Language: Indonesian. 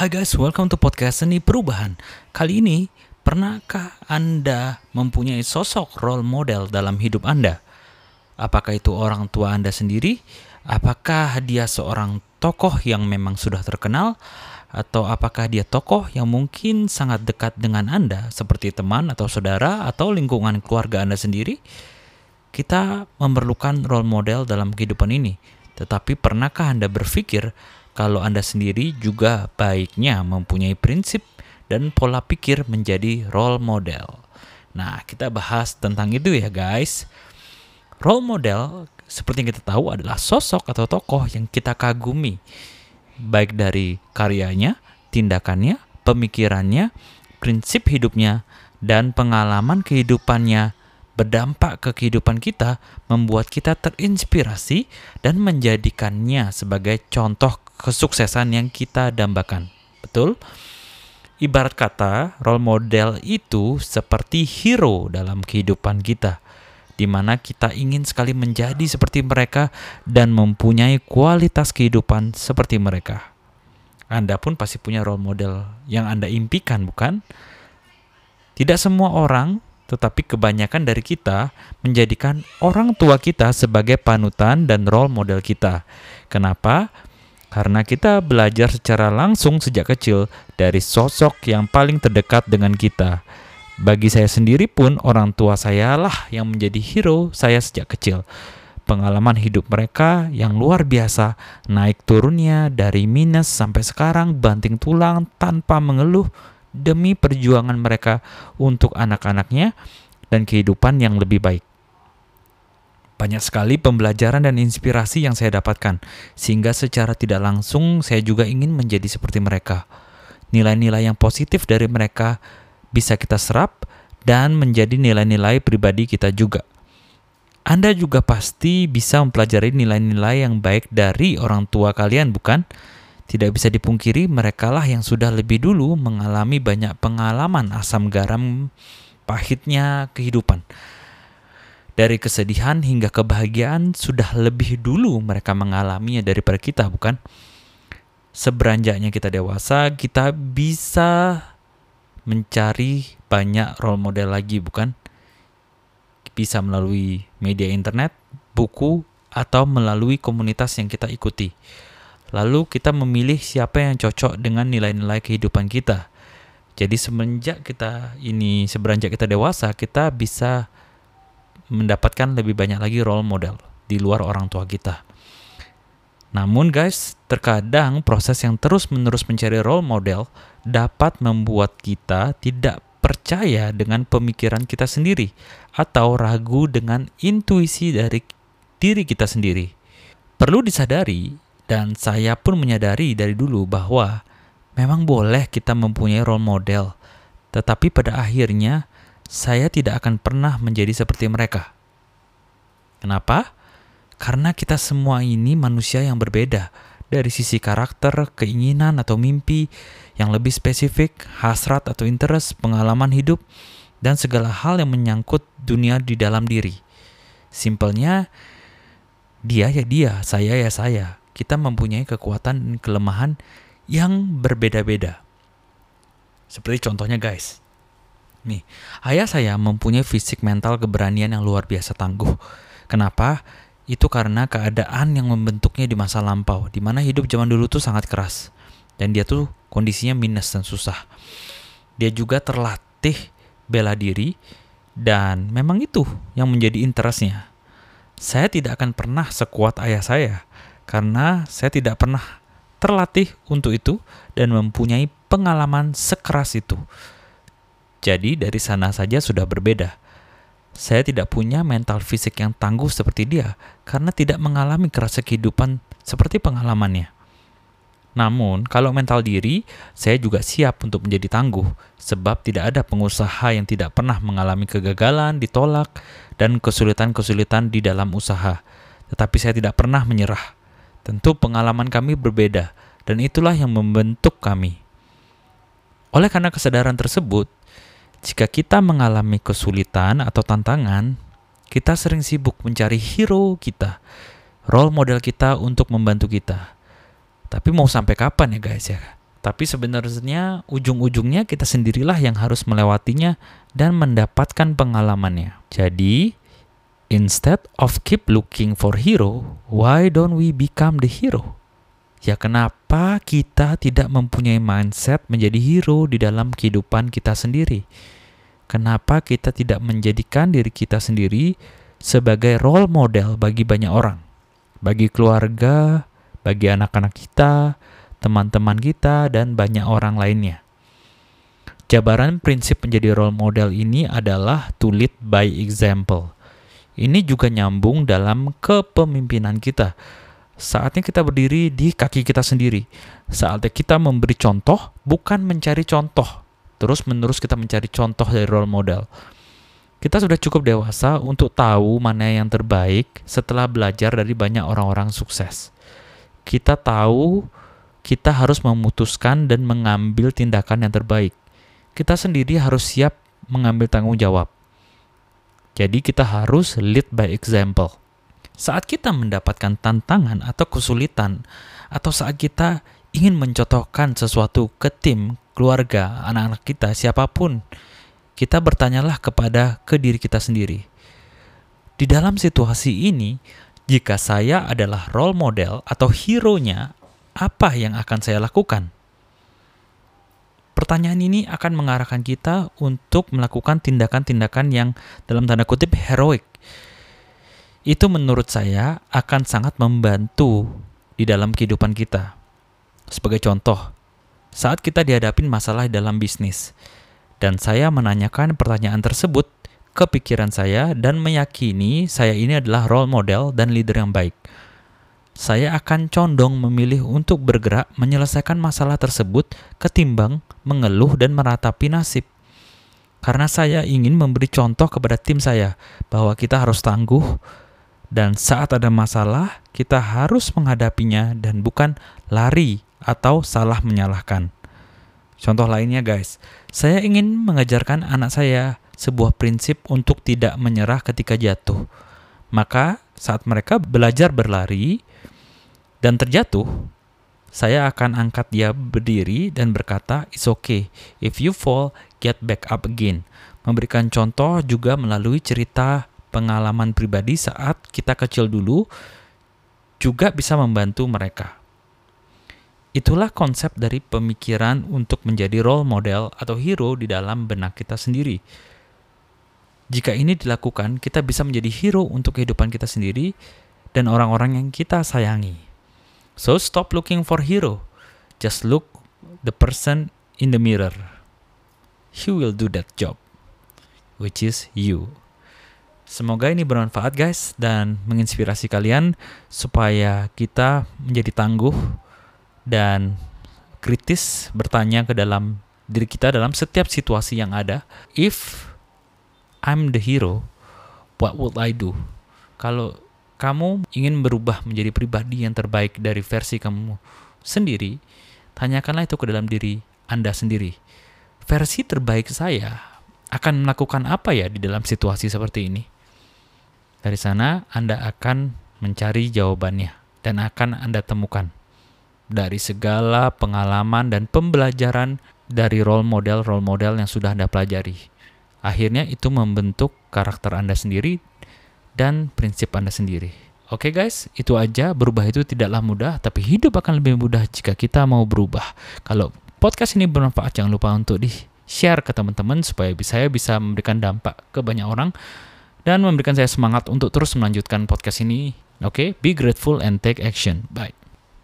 Hai guys, welcome to podcast Seni Perubahan. Kali ini, pernahkah Anda mempunyai sosok role model dalam hidup Anda? Apakah itu orang tua Anda sendiri? Apakah dia seorang tokoh yang memang sudah terkenal? Atau apakah dia tokoh yang mungkin sangat dekat dengan Anda, seperti teman atau saudara atau lingkungan keluarga Anda sendiri? Kita memerlukan role model dalam kehidupan ini. Tetapi pernahkah Anda berpikir kalau Anda sendiri juga baiknya mempunyai prinsip dan pola pikir menjadi role model. Nah, kita bahas tentang itu ya, guys. Role model seperti yang kita tahu adalah sosok atau tokoh yang kita kagumi, baik dari karyanya, tindakannya, pemikirannya, prinsip hidupnya, dan pengalaman kehidupannya berdampak ke kehidupan kita, membuat kita terinspirasi dan menjadikannya sebagai contoh kesuksesan yang kita dambakan. Betul? Ibarat kata, role model itu seperti hero dalam kehidupan kita, di mana kita ingin sekali menjadi seperti mereka dan mempunyai kualitas kehidupan seperti mereka. Anda pun pasti punya role model yang Anda impikan, bukan? Tidak semua orang tetapi kebanyakan dari kita menjadikan orang tua kita sebagai panutan dan role model kita. Kenapa? Karena kita belajar secara langsung sejak kecil dari sosok yang paling terdekat dengan kita. Bagi saya sendiri pun orang tua saya lah yang menjadi hero saya sejak kecil. Pengalaman hidup mereka yang luar biasa, naik turunnya dari minus sampai sekarang banting tulang tanpa mengeluh demi perjuangan mereka untuk anak-anaknya dan kehidupan yang lebih baik. Banyak sekali pembelajaran dan inspirasi yang saya dapatkan, sehingga secara tidak langsung saya juga ingin menjadi seperti mereka. Nilai-nilai yang positif dari mereka bisa kita serap dan menjadi nilai-nilai pribadi kita juga. Anda juga pasti bisa mempelajari nilai-nilai yang baik dari orang tua kalian, bukan? Tidak bisa dipungkiri merekalah yang sudah lebih dulu mengalami banyak pengalaman asam garam pahitnya kehidupan. Dari kesedihan hingga kebahagiaan sudah lebih dulu mereka mengalaminya daripada kita, bukan? Seberanjaknya kita dewasa, kita bisa mencari banyak role model lagi, bukan? Bisa melalui media internet, buku, atau melalui komunitas yang kita ikuti. Lalu kita memilih siapa yang cocok dengan nilai-nilai kehidupan kita. Jadi semenjak kita ini seberanjak kita dewasa, kita bisa mendapatkan lebih banyak lagi role model di luar orang tua kita. Namun guys, terkadang proses yang terus-menerus mencari role model dapat membuat kita tidak percaya dengan pemikiran kita sendiri atau ragu dengan intuisi dari diri kita sendiri. Perlu disadari dan saya pun menyadari dari dulu bahwa memang boleh kita mempunyai role model, tetapi pada akhirnya saya tidak akan pernah menjadi seperti mereka. Kenapa? Karena kita semua ini manusia yang berbeda dari sisi karakter, keinginan atau mimpi yang lebih spesifik, hasrat atau interest, pengalaman hidup, dan segala hal yang menyangkut dunia di dalam diri. Simpelnya, dia ya dia, saya ya saya kita mempunyai kekuatan dan kelemahan yang berbeda-beda. Seperti contohnya guys. Nih, ayah saya mempunyai fisik mental keberanian yang luar biasa tangguh. Kenapa? Itu karena keadaan yang membentuknya di masa lampau, di mana hidup zaman dulu tuh sangat keras. Dan dia tuh kondisinya minus dan susah. Dia juga terlatih bela diri, dan memang itu yang menjadi interestnya. Saya tidak akan pernah sekuat ayah saya, karena saya tidak pernah terlatih untuk itu dan mempunyai pengalaman sekeras itu. Jadi dari sana saja sudah berbeda. Saya tidak punya mental fisik yang tangguh seperti dia karena tidak mengalami keras kehidupan seperti pengalamannya. Namun, kalau mental diri, saya juga siap untuk menjadi tangguh, sebab tidak ada pengusaha yang tidak pernah mengalami kegagalan, ditolak, dan kesulitan-kesulitan di dalam usaha. Tetapi saya tidak pernah menyerah. Tentu pengalaman kami berbeda, dan itulah yang membentuk kami. Oleh karena kesadaran tersebut, jika kita mengalami kesulitan atau tantangan, kita sering sibuk mencari hero kita, role model kita untuk membantu kita. Tapi mau sampai kapan ya guys ya? Tapi sebenarnya ujung-ujungnya kita sendirilah yang harus melewatinya dan mendapatkan pengalamannya. Jadi, instead of keep looking for hero, why don't we become the hero? Ya kenapa kita tidak mempunyai mindset menjadi hero di dalam kehidupan kita sendiri? Kenapa kita tidak menjadikan diri kita sendiri sebagai role model bagi banyak orang? Bagi keluarga, bagi anak-anak kita, teman-teman kita, dan banyak orang lainnya. Jabaran prinsip menjadi role model ini adalah to lead by example. Ini juga nyambung dalam kepemimpinan kita Saatnya kita berdiri di kaki kita sendiri. Saatnya kita memberi contoh, bukan mencari contoh. Terus menerus kita mencari contoh dari role model. Kita sudah cukup dewasa untuk tahu mana yang terbaik setelah belajar dari banyak orang-orang sukses. Kita tahu kita harus memutuskan dan mengambil tindakan yang terbaik. Kita sendiri harus siap mengambil tanggung jawab. Jadi kita harus lead by example. Saat kita mendapatkan tantangan atau kesulitan, atau saat kita ingin mencontohkan sesuatu ke tim, keluarga, anak-anak kita, siapa pun, kita bertanyalah kepada ke diri kita sendiri. Di dalam situasi ini, jika saya adalah role model atau hero-nya, apa yang akan saya lakukan? Pertanyaan ini akan mengarahkan kita untuk melakukan tindakan-tindakan yang dalam tanda kutip heroik itu menurut saya akan sangat membantu di dalam kehidupan kita. Sebagai contoh, saat kita dihadapin masalah dalam bisnis, dan saya menanyakan pertanyaan tersebut ke pikiran saya dan meyakini saya ini adalah role model dan leader yang baik. Saya akan condong memilih untuk bergerak menyelesaikan masalah tersebut ketimbang mengeluh dan meratapi nasib. Karena saya ingin memberi contoh kepada tim saya bahwa kita harus tangguh, dan saat ada masalah, kita harus menghadapinya dan bukan lari atau salah menyalahkan. Contoh lainnya guys, saya ingin mengajarkan anak saya sebuah prinsip untuk tidak menyerah ketika jatuh. Maka saat mereka belajar berlari dan terjatuh, saya akan angkat dia berdiri dan berkata, "It's okay. If you fall, get back up again." Memberikan contoh juga melalui cerita pengalaman pribadi saat kita kecil dulu juga bisa membantu mereka. Itulah konsep dari pemikiran untuk menjadi role model atau hero di dalam benak kita sendiri. Jika ini dilakukan, kita bisa menjadi hero untuk kehidupan kita sendiri dan orang-orang yang kita sayangi. So stop looking for hero. Just look the person in the mirror. He will do that job, which is you. Semoga ini bermanfaat guys dan menginspirasi kalian supaya kita menjadi tangguh dan kritis bertanya ke dalam diri kita dalam setiap situasi yang ada. If I'm the hero, what would I do? Kalau kamu ingin berubah menjadi pribadi yang terbaik dari versi kamu sendiri, tanyakanlah itu ke dalam diri Anda sendiri. Versi terbaik saya akan melakukan apa ya di dalam situasi seperti ini? Dari sana Anda akan mencari jawabannya dan akan Anda temukan dari segala pengalaman dan pembelajaran dari role model-role model yang sudah Anda pelajari. Akhirnya itu membentuk karakter Anda sendiri dan prinsip Anda sendiri. Oke okay guys, itu aja. Berubah itu tidaklah mudah, tapi hidup akan lebih mudah jika kita mau berubah. Kalau podcast ini bermanfaat, jangan lupa untuk di-share ke teman-teman supaya saya bisa memberikan dampak ke banyak orang dan memberikan saya semangat untuk terus melanjutkan podcast ini. Oke, okay? be grateful and take action. Bye.